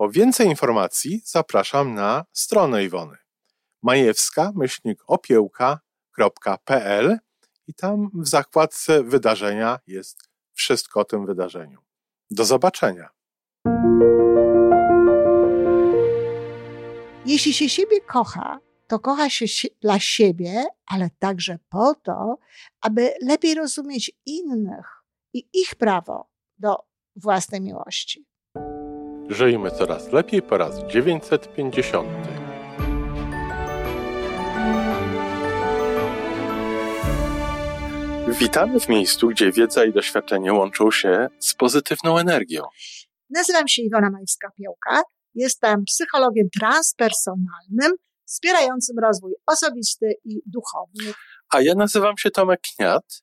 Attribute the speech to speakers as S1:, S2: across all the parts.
S1: Po więcej informacji zapraszam na stronę Iwony majewska-opiełka.pl i tam w zakładce wydarzenia jest wszystko o tym wydarzeniu. Do zobaczenia.
S2: Jeśli się siebie kocha, to kocha się dla siebie, ale także po to, aby lepiej rozumieć innych i ich prawo do własnej miłości.
S1: Żyjmy coraz lepiej po raz 950. Witamy w miejscu, gdzie wiedza i doświadczenie łączą się z pozytywną energią.
S2: Nazywam się Iwona Majewska-Piołka. Jestem psychologiem transpersonalnym, wspierającym rozwój osobisty i duchowy.
S1: A ja nazywam się Tomek Kniat.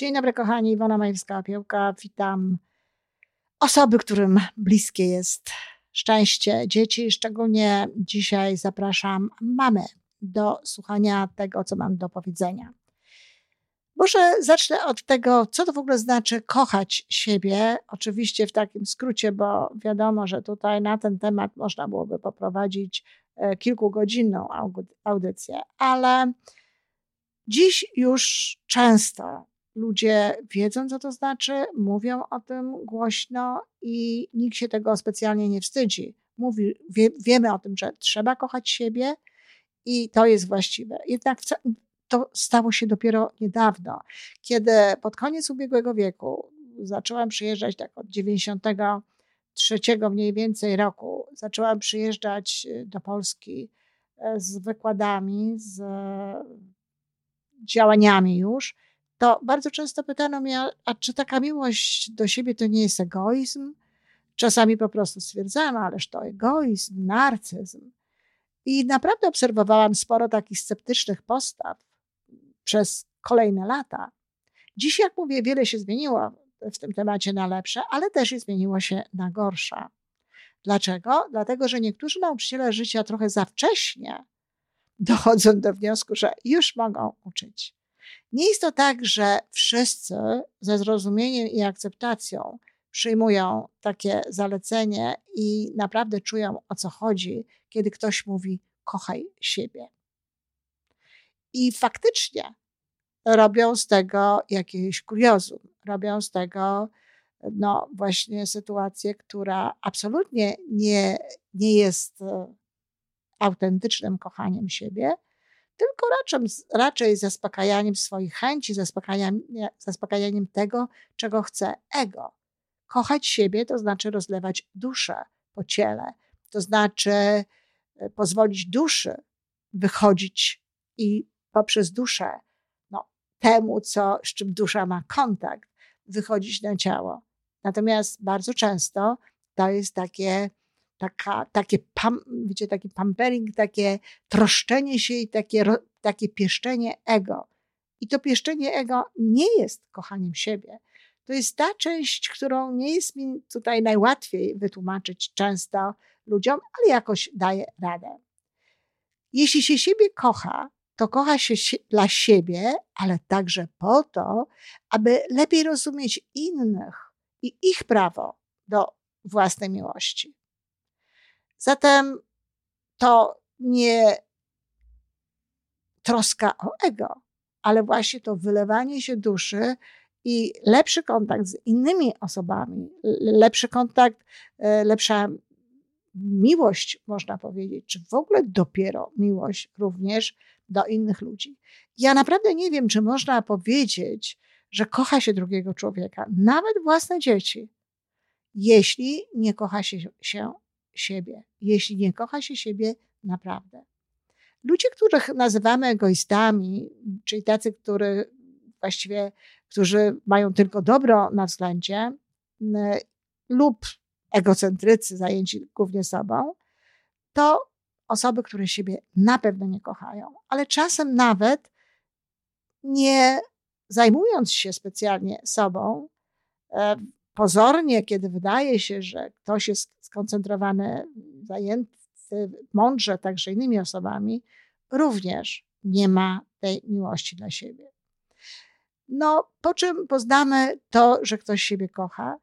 S2: Dzień dobry, kochani. Iwona Majewska-Opiełka. Witam osoby, którym bliskie jest szczęście dzieci. Szczególnie dzisiaj zapraszam mamy do słuchania tego, co mam do powiedzenia. Może zacznę od tego, co to w ogóle znaczy kochać siebie. Oczywiście w takim skrócie, bo wiadomo, że tutaj na ten temat można byłoby poprowadzić e, kilkugodzinną audycję, ale dziś już często ludzie wiedzą, co to znaczy, mówią o tym głośno i nikt się tego specjalnie nie wstydzi. Mówi, wie, wiemy o tym, że trzeba kochać siebie i to jest właściwe. Jednak to stało się dopiero niedawno, kiedy pod koniec ubiegłego wieku zaczęłam przyjeżdżać tak od 93 mniej więcej roku, zaczęłam przyjeżdżać y, do Polski e, z wykładami, z działaniami już to bardzo często pytano mnie, a czy taka miłość do siebie to nie jest egoizm? Czasami po prostu stwierdzałam, ależ to egoizm, narcyzm. I naprawdę obserwowałam sporo takich sceptycznych postaw przez kolejne lata. Dziś, jak mówię, wiele się zmieniło w tym temacie na lepsze, ale też i zmieniło się na gorsze. Dlaczego? Dlatego, że niektórzy nauczyciele życia trochę za wcześnie dochodzą do wniosku, że już mogą uczyć. Nie jest to tak, że wszyscy ze zrozumieniem i akceptacją przyjmują takie zalecenie i naprawdę czują o co chodzi, kiedy ktoś mówi: kochaj siebie. I faktycznie robią z tego jakieś kuriozum, robią z tego no właśnie sytuację, która absolutnie nie, nie jest e, autentycznym kochaniem siebie, tylko raczej, raczej zaspokajaniem swoich chęci, zaspokajaniem, zaspokajaniem tego, czego chce ego. Kochać siebie to znaczy rozlewać duszę po ciele, to znaczy e, pozwolić duszy wychodzić i poprzez duszę, no, temu, co, z czym dusza ma kontakt, wychodzić na ciało. Natomiast bardzo często to jest takie taka, takie, pam, wiecie, taki pampering, takie troszczenie się i takie, takie pieszczenie ego. I to pieszczenie ego nie jest kochaniem siebie. To jest ta część, którą nie jest mi tutaj najłatwiej wytłumaczyć często ludziom, ale jakoś daje radę. Jeśli się siebie kocha, to kocha się dla siebie, ale także po to, aby lepiej rozumieć innych i ich prawo do własnej miłości. Zatem to nie troska o ego, ale właśnie to wylewanie się duszy i lepszy kontakt z innymi osobami, lepszy kontakt, e, lepsza miłość, można powiedzieć, czy w ogóle dopiero miłość również do innych ludzi. Ja naprawdę nie wiem, czy można powiedzieć, że kocha się drugiego człowieka, nawet własne dzieci, jeśli nie kocha się, się siebie, jeśli nie kocha się siebie naprawdę. Ludzie, których nazywamy egoistami, czyli tacy, którzy właściwie, którzy mają tylko dobro na względzie, lub egocentrycy zajęci głównie sobą, to osoby, które siebie na pewno nie kochają, ale czasem nawet nie zajmując się specjalnie sobą, e, pozornie, kiedy wydaje się, że ktoś jest skoncentrowany, zajęty mądrze także innymi osobami, również nie ma tej miłości dla siebie. No, po czym poznamy to, że ktoś siebie kocha?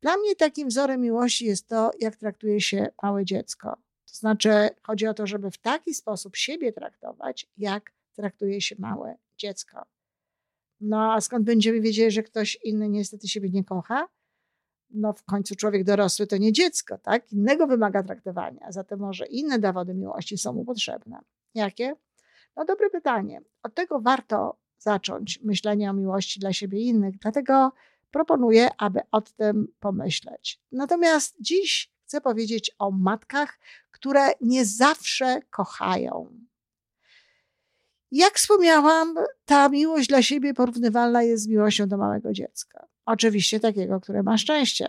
S2: Dla mnie takim wzorem miłości jest to, jak traktuje się małe dziecko. To znaczy, chodzi o to, żeby w taki sposób siebie traktować, jak traktuje się małe dziecko. No a skąd będziemy wiedzieli, że ktoś inny niestety siebie nie kocha? No w końcu człowiek dorosły to nie dziecko, tak? Innego wymaga traktowania, zatem może inne dowody miłości są mu potrzebne. Jakie? No dobre pytanie. Od tego warto zacząć myślenie o miłości dla siebie i innych, dlatego proponuję, aby o tym pomyśleć. Natomiast dziś chcę powiedzieć o matkach, które nie zawsze kochają. Jak wspomniałam, ta miłość dla siebie porównywalna jest z miłością do małego dziecka. Oczywiście takiego, które ma szczęście.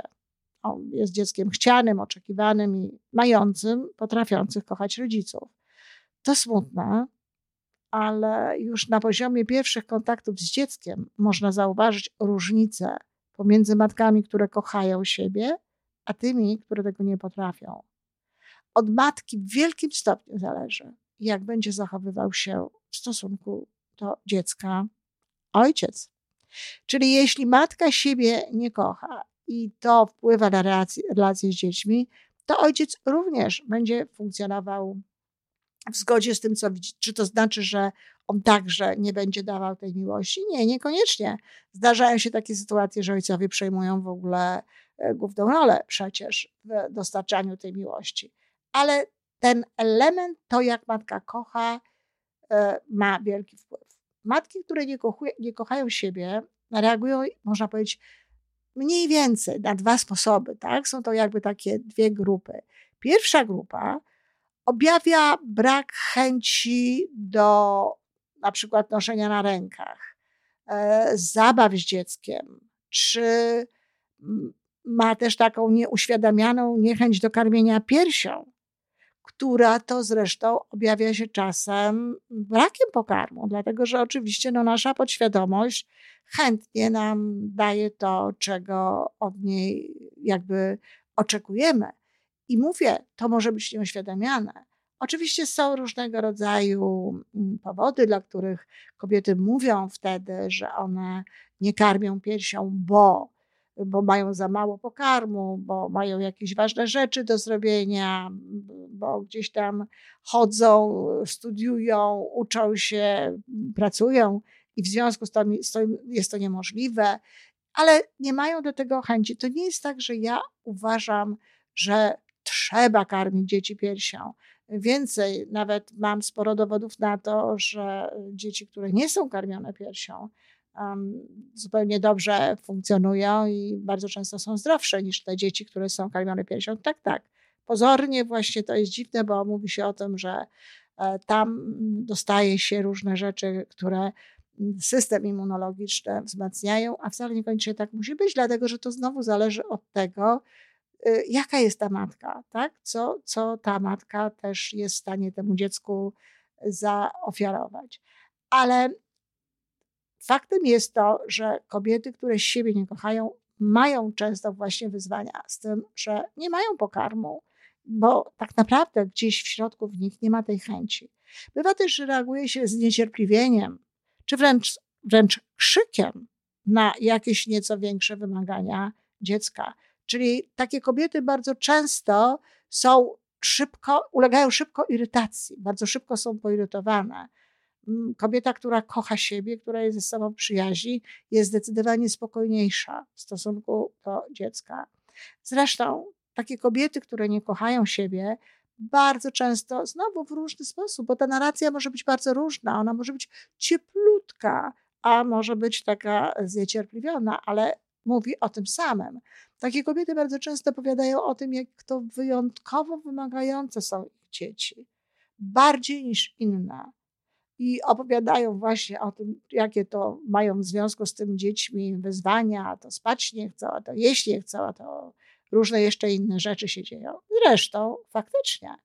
S2: On jest dzieckiem chcianym, oczekiwanym i mającym, potrafiących kochać rodziców. To smutne, ale już na poziomie pierwszych kontaktów z dzieckiem można zauważyć różnicę pomiędzy matkami, które kochają siebie, a tymi, które tego nie potrafią. Od matki w wielkim stopniu zależy, jak będzie zachowywał się w stosunku do dziecka ojciec. Czyli jeśli matka siebie nie kocha i to wpływa na relacje, z dziećmi, to ojciec również będzie funkcjonował w zgodzie z tym, co widzi. Czy to znaczy, że on także nie będzie dawał tej miłości? Nie, niekoniecznie. Zdarzają się takie sytuacje, że ojcowie przejmują w ogóle e, główną rolę przecież w dostarczaniu tej miłości. Ale ten element, to jak matka kocha, ma wielki wpływ. Matki, które nie, kochuje, nie kochają siebie, reagują, można powiedzieć, mniej więcej na dwa sposoby. Tak? Są to jakby takie dwie grupy. Pierwsza grupa objawia brak chęci do na przykład noszenia na rękach, e, zabaw z dzieckiem, czy ma też taką nieuświadamianą niechęć do karmienia piersią, która to zresztą objawia się czasem brakiem pokarmu, dlatego że oczywiście no, nasza podświadomość chętnie nam daje to, czego od niej jakby oczekujemy. I mówię, to może być nieuświadamiane. Oczywiście są różnego rodzaju mm, powody, dla których kobiety mówią wtedy, że one nie karmią piersią, bo, bo mają za mało pokarmu, bo mają jakieś ważne rzeczy do zrobienia, bo gdzieś tam chodzą, studiują, uczą się, pracują i w związku z tym jest to niemożliwe, ale nie mają do tego chęci. To nie jest tak, że ja uważam, że trzeba karmić dzieci piersią. Więcej, nawet mam sporo dowodów na to, że dzieci, które nie są karmione piersią, zupełnie dobrze funkcjonują i bardzo często są zdrowsze niż te dzieci, które są karmione piersią. Tak, tak. Pozornie właśnie to jest dziwne, bo mówi się o tym, że e, tam dostaje się różne rzeczy, które system immunologiczny wzmacniają, a wcale niekoniecznie tak musi być, dlatego że to znowu zależy od tego, Y, jaka jest ta matka, tak? Co, co ta matka też jest w stanie temu dziecku zaofiarować. Ale faktem jest to, że kobiety, które siebie nie kochają, mają często właśnie wyzwania z tym, że nie mają pokarmu, bo tak naprawdę gdzieś w środku w nich nie ma tej chęci. Bywa też, że reaguje się z niecierpliwieniem, czy wręcz, wręcz krzykiem na jakieś nieco większe wymagania dziecka. Czyli takie kobiety bardzo często są szybko, ulegają szybko irytacji, bardzo szybko są poirytowane. Kobieta, która kocha siebie, która jest ze sobą przyjaźni, jest zdecydowanie spokojniejsza w stosunku do dziecka. Zresztą takie kobiety, które nie kochają siebie, bardzo często, znowu w różny sposób, bo ta narracja może być bardzo różna, ona może być cieplutka, a może być taka zniecierpliwiona, ale mówi o tym samym. Takie kobiety bardzo często opowiadają o tym, jak to wyjątkowo wymagające są ich dzieci, bardziej niż inne. I opowiadają właśnie o tym, jakie to mają w związku z tym dziećmi wyzwania, a to spać nie chcą, a to jeść nie chcą, a to różne jeszcze inne rzeczy się dzieją. Zresztą faktycznie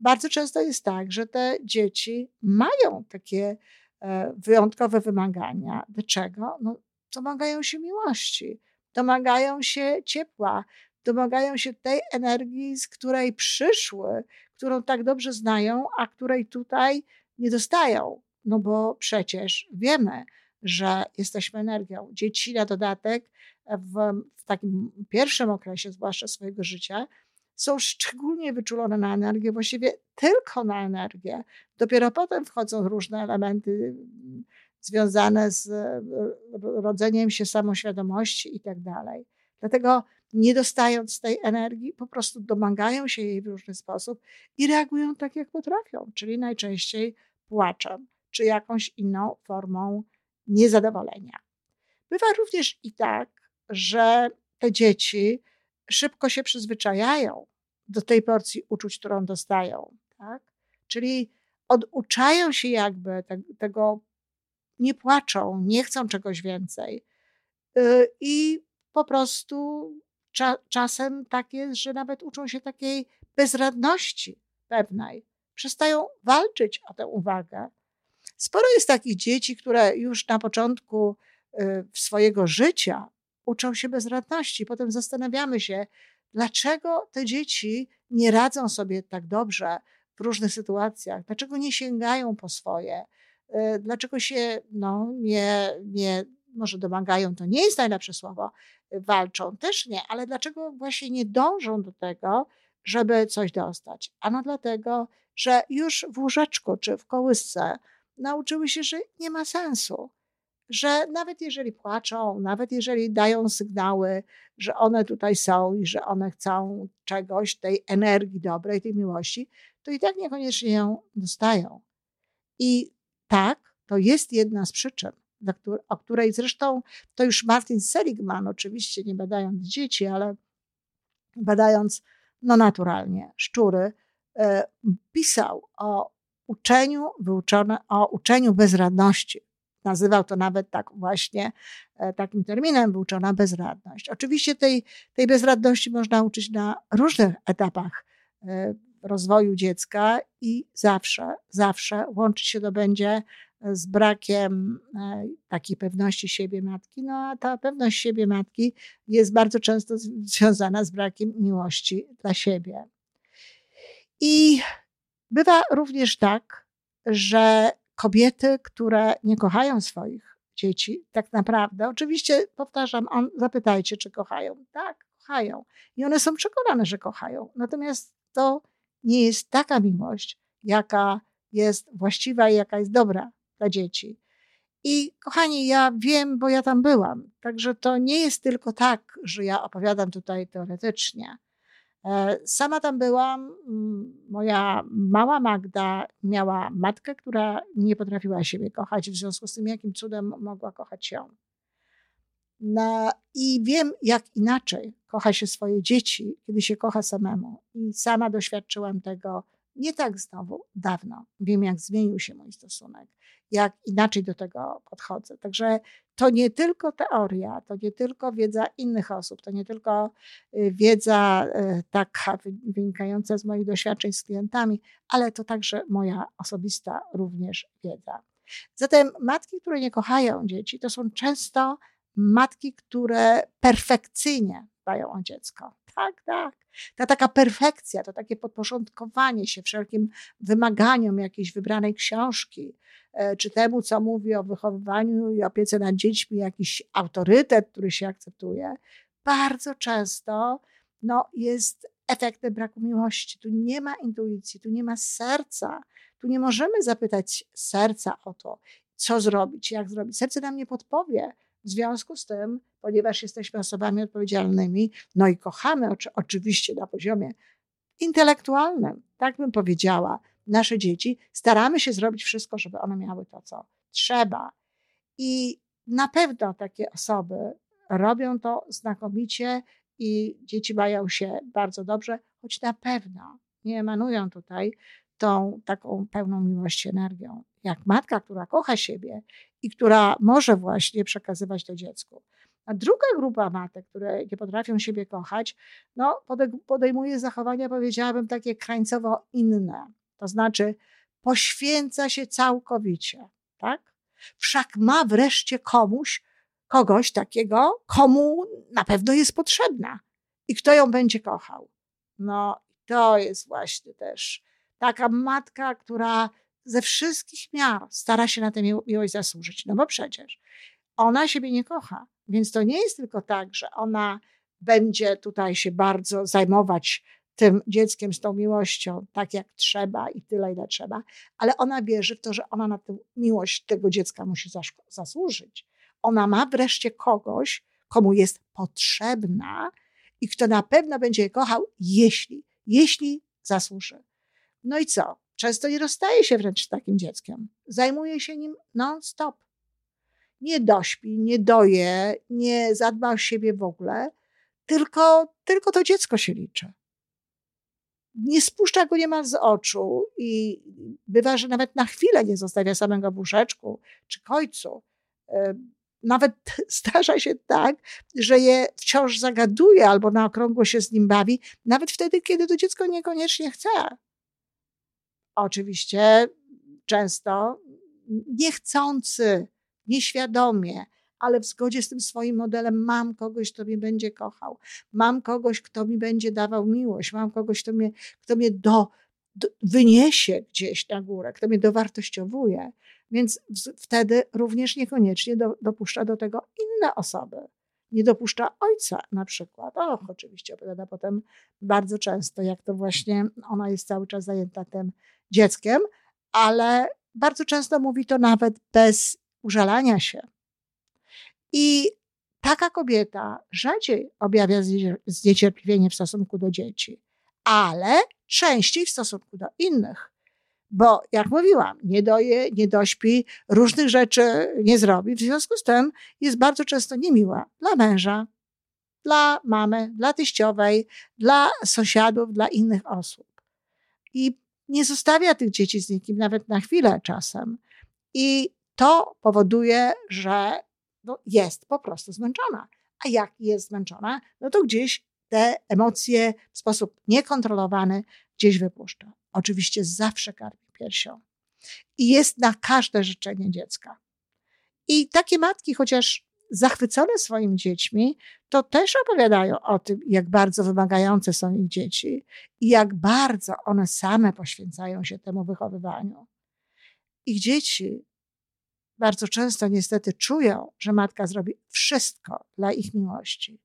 S2: bardzo często jest tak, że te dzieci mają takie e, wyjątkowe wymagania. Dlaczego? No, domagają się miłości, domagają się ciepła, domagają się tej energii, z której przyszły, którą tak dobrze znają, a której tutaj nie dostają. No bo przecież wiemy, że jesteśmy energią. Dzieci na dodatek w, w takim pierwszym okresie, zwłaszcza swojego życia, są szczególnie wyczulone na energię, właściwie tylko na energię. Dopiero potem wchodzą różne elementy mm, związane z e, rodzeniem się samoświadomości i tak dalej. Dlatego nie dostając tej energii, po prostu domagają się jej w różny sposób i reagują tak, jak potrafią, czyli najczęściej płaczem czy jakąś inną formą niezadowolenia. Bywa również i tak, że te dzieci szybko się przyzwyczajają do tej porcji uczuć, którą dostają. Tak? Czyli oduczają się jakby te, tego, nie płaczą, nie chcą czegoś więcej. Y, I po prostu cza, czasem tak jest, że nawet uczą się takiej bezradności pewnej. Przestają walczyć o tę uwagę. Sporo jest takich dzieci, które już na początku y, swojego życia uczą się bezradności. Potem zastanawiamy się, dlaczego te dzieci nie radzą sobie tak dobrze w różnych sytuacjach, dlaczego nie sięgają po swoje, y, dlaczego się no, nie, nie, może domagają, to nie jest najlepsze słowo, walczą, też nie, ale dlaczego właśnie nie dążą do tego, żeby coś dostać? Ano dlatego, że już w łóżeczku czy w kołysce nauczyły się, że nie ma sensu że nawet jeżeli płaczą, nawet jeżeli dają sygnały, że one tutaj są i że one chcą czegoś, tej energii dobrej, tej miłości, to i tak niekoniecznie ją dostają. I tak, to jest jedna z przyczyn, o której zresztą to już Martin Seligman, oczywiście nie badając dzieci, ale badając no naturalnie szczury, pisał o uczeniu, wyuczone, o uczeniu bezradności nazywał to nawet tak właśnie e, takim terminem wyuczona bezradność. Oczywiście tej, tej bezradności można uczyć na różnych etapach e, rozwoju dziecka i zawsze, zawsze łączyć się to będzie z brakiem e, takiej pewności siebie matki. No a ta pewność siebie matki jest bardzo często związana z brakiem miłości dla siebie. I bywa również tak, że kobiety, które nie kochają swoich dzieci, tak naprawdę, oczywiście powtarzam, on, zapytajcie, czy kochają. Tak, kochają. I one są przekonane, że kochają. Natomiast to nie jest taka miłość, jaka jest właściwa i jaka jest dobra dla dzieci. I kochani, ja wiem, bo ja tam byłam. Także to nie jest tylko tak, że ja opowiadam tutaj teoretycznie. E, sama tam byłam. Moja mała Magda miała matkę, która nie potrafiła siebie kochać, w związku z tym, jakim cudem mogła kochać ją. I wiem, jak inaczej kocha się swoje dzieci, kiedy się kocha samemu. I sama doświadczyłam tego nie tak znowu dawno. Wiem, jak zmienił się mój stosunek, jak inaczej do tego podchodzę. Także to nie tylko teoria, to nie tylko wiedza innych osób, to nie tylko y, wiedza y, taka wynikająca z moich doświadczeń z klientami, ale to także moja osobista również wiedza. Zatem matki, które nie kochają dzieci, to są często matki, które perfekcyjnie dbają o dziecko. Tak, tak. Ta taka perfekcja, to takie podporządkowanie się wszelkim wymaganiom jakiejś wybranej książki, e, czy temu, co mówi o wychowywaniu i opiece nad dziećmi, jakiś autorytet, który się akceptuje, bardzo często no, jest efektem braku miłości. Tu nie ma intuicji, tu nie ma serca. Tu nie możemy zapytać serca o to, co zrobić, jak zrobić. Serce nam nie podpowie, w związku z tym, ponieważ jesteśmy osobami odpowiedzialnymi, no i kochamy oczywiście na poziomie intelektualnym, tak bym powiedziała, nasze dzieci, staramy się zrobić wszystko, żeby one miały to, co trzeba. I na pewno takie osoby robią to znakomicie i dzieci mają się bardzo dobrze, choć na pewno nie emanują tutaj tą taką pełną miłości energią. Jak matka, która kocha siebie i która może właśnie przekazywać to dziecku. A druga grupa matek, które nie potrafią siebie kochać, no, podejmuje zachowania, powiedziałabym, takie krańcowo inne. To znaczy poświęca się całkowicie, tak? Wszak ma wreszcie komuś, kogoś takiego, komu na pewno jest potrzebna i kto ją będzie kochał. No, to jest właśnie też taka matka, która ze wszystkich miar stara się na tę miłość zasłużyć. No bo przecież ona siebie nie kocha. Więc to nie jest tylko tak, że ona będzie tutaj się bardzo zajmować tym dzieckiem z tą miłością, tak jak trzeba i tyle, ile trzeba, ale ona wierzy w to, że ona na tę miłość tego dziecka musi zasłużyć. Ona ma wreszcie kogoś, komu jest potrzebna i kto na pewno będzie je kochał, jeśli, jeśli zasłuży. No i co? Często nie rozstaje się wręcz z takim dzieckiem. Zajmuje się nim non-stop. Nie dośpi, nie doje, nie zadba o siebie w ogóle, tylko, tylko to dziecko się liczy. Nie spuszcza go niemal z oczu i bywa, że nawet na chwilę nie zostawia samego w łóżeczku czy kojcu. Nawet zdarza się tak, że je wciąż zagaduje albo na okrągło się z nim bawi, nawet wtedy, kiedy to dziecko niekoniecznie chce. Oczywiście często niechcący, nieświadomie, ale w zgodzie z tym swoim modelem mam kogoś, kto mnie będzie kochał, mam kogoś, kto mi będzie dawał miłość, mam kogoś, kto mnie, kto mnie do, do wyniesie gdzieś na górę, kto mnie dowartościowuje. Więc wtedy również niekoniecznie do, dopuszcza do tego inne osoby. Nie dopuszcza ojca na przykład. Och, oczywiście opowiada potem bardzo często, jak to właśnie ona jest cały czas zajęta tym dzieckiem, ale bardzo często mówi to nawet bez użalania się. I taka kobieta rzadziej objawia zniecierpliwienie w stosunku do dzieci, ale częściej w stosunku do innych. Bo jak mówiłam, nie doje, nie dośpi, różnych rzeczy nie zrobi. W związku z tym jest bardzo często niemiła dla męża, dla mamy, dla teściowej, dla sąsiadów, dla innych osób. I nie zostawia tych dzieci z nikim nawet na chwilę czasem. I to powoduje, że no, jest po prostu zmęczona. A jak jest zmęczona, no to gdzieś te emocje w sposób niekontrolowany gdzieś wypuszcza. Oczywiście zawsze karmi piersią. I jest na każde życzenie dziecka. I takie matki, chociaż zachwycone swoimi dziećmi, to też opowiadają o tym, jak bardzo wymagające są ich dzieci i jak bardzo one same poświęcają się temu wychowywaniu. Ich dzieci bardzo często niestety czują, że matka zrobi wszystko dla ich miłości.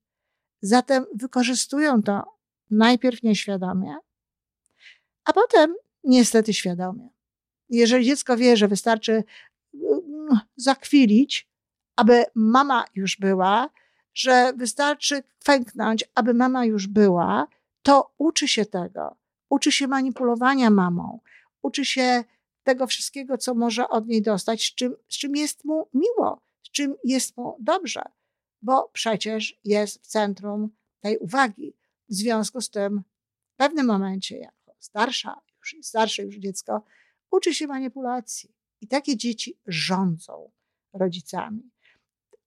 S2: Zatem wykorzystują to najpierw nieświadomie, a potem niestety świadomie. Jeżeli dziecko wie, że wystarczy mm, zakwilić, aby mama już była, że wystarczy kwęknąć, aby mama już była, to uczy się tego. Uczy się manipulowania mamą, uczy się tego wszystkiego, co może od niej dostać, z czym, z czym jest mu miło, z czym jest mu dobrze, bo przecież jest w centrum tej uwagi. W związku z tym, w pewnym momencie, jako starsza, już starsze już dziecko, uczy się manipulacji. I takie dzieci rządzą rodzicami.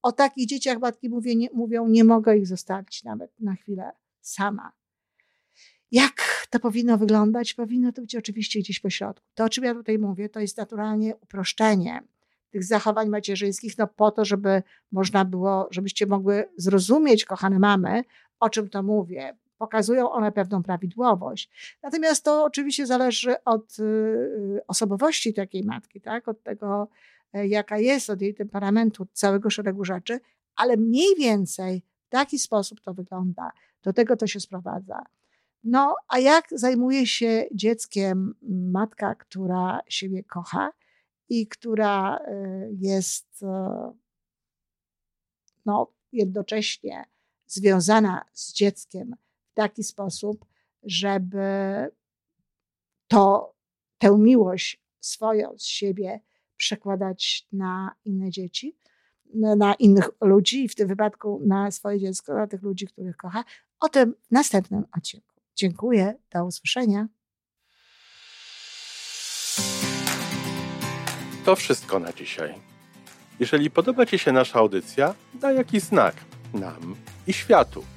S2: O takich dzieciach matki mówię, nie, mówią, nie mogę ich zostawić nawet na chwilę sama. Jak to powinno wyglądać? Powinno to być oczywiście gdzieś po środku. To, o czym ja tutaj mówię, to jest naturalnie uproszczenie tych zachowań macierzyńskich, no po to, żeby można było, żebyście mogły zrozumieć, kochane mamy, o czym to mówię. Pokazują one pewną prawidłowość. Natomiast to oczywiście zależy od y, osobowości takiej matki, tak? od tego, e, jaka jest, od jej temperamentu, całego szeregu rzeczy, ale mniej więcej w taki sposób to wygląda. Do tego to się sprowadza. No, a jak zajmuje się dzieckiem matka, która siebie kocha i która e, jest e, no, jednocześnie związana z dzieckiem taki sposób, żeby to, tę miłość swoją z siebie przekładać na inne dzieci, na innych ludzi i w tym wypadku na swoje dziecko, na tych ludzi, których kocha. O tym w następnym odcinku. Dziękuję, do usłyszenia.
S1: To wszystko na dzisiaj. Jeżeli podoba Ci się nasza audycja, daj jakiś znak nam i światu.